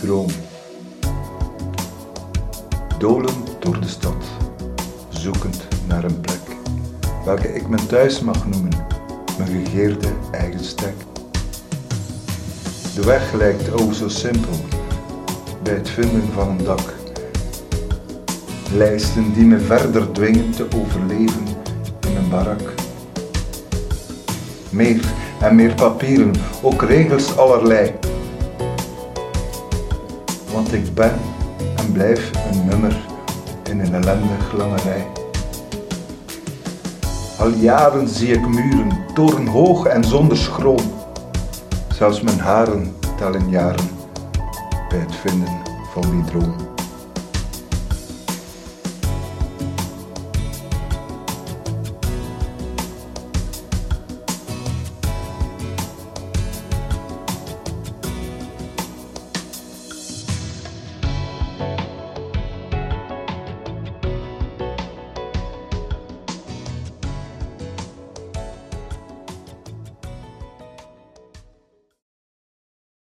droom. Dolen door de stad, zoekend naar een plek, welke ik mijn thuis mag noemen, mijn gegeerde eigen stek. De weg lijkt o zo simpel bij het vinden van een dak. Lijsten die me verder dwingen te overleven in een barak. Meer en meer papieren, ook regels allerlei. Want ik ben en blijf een nummer in een ellendig lange rij. Al jaren zie ik muren, torenhoog en zonder schroom. Zelfs mijn haren tellen jaren bij het vinden van die droom.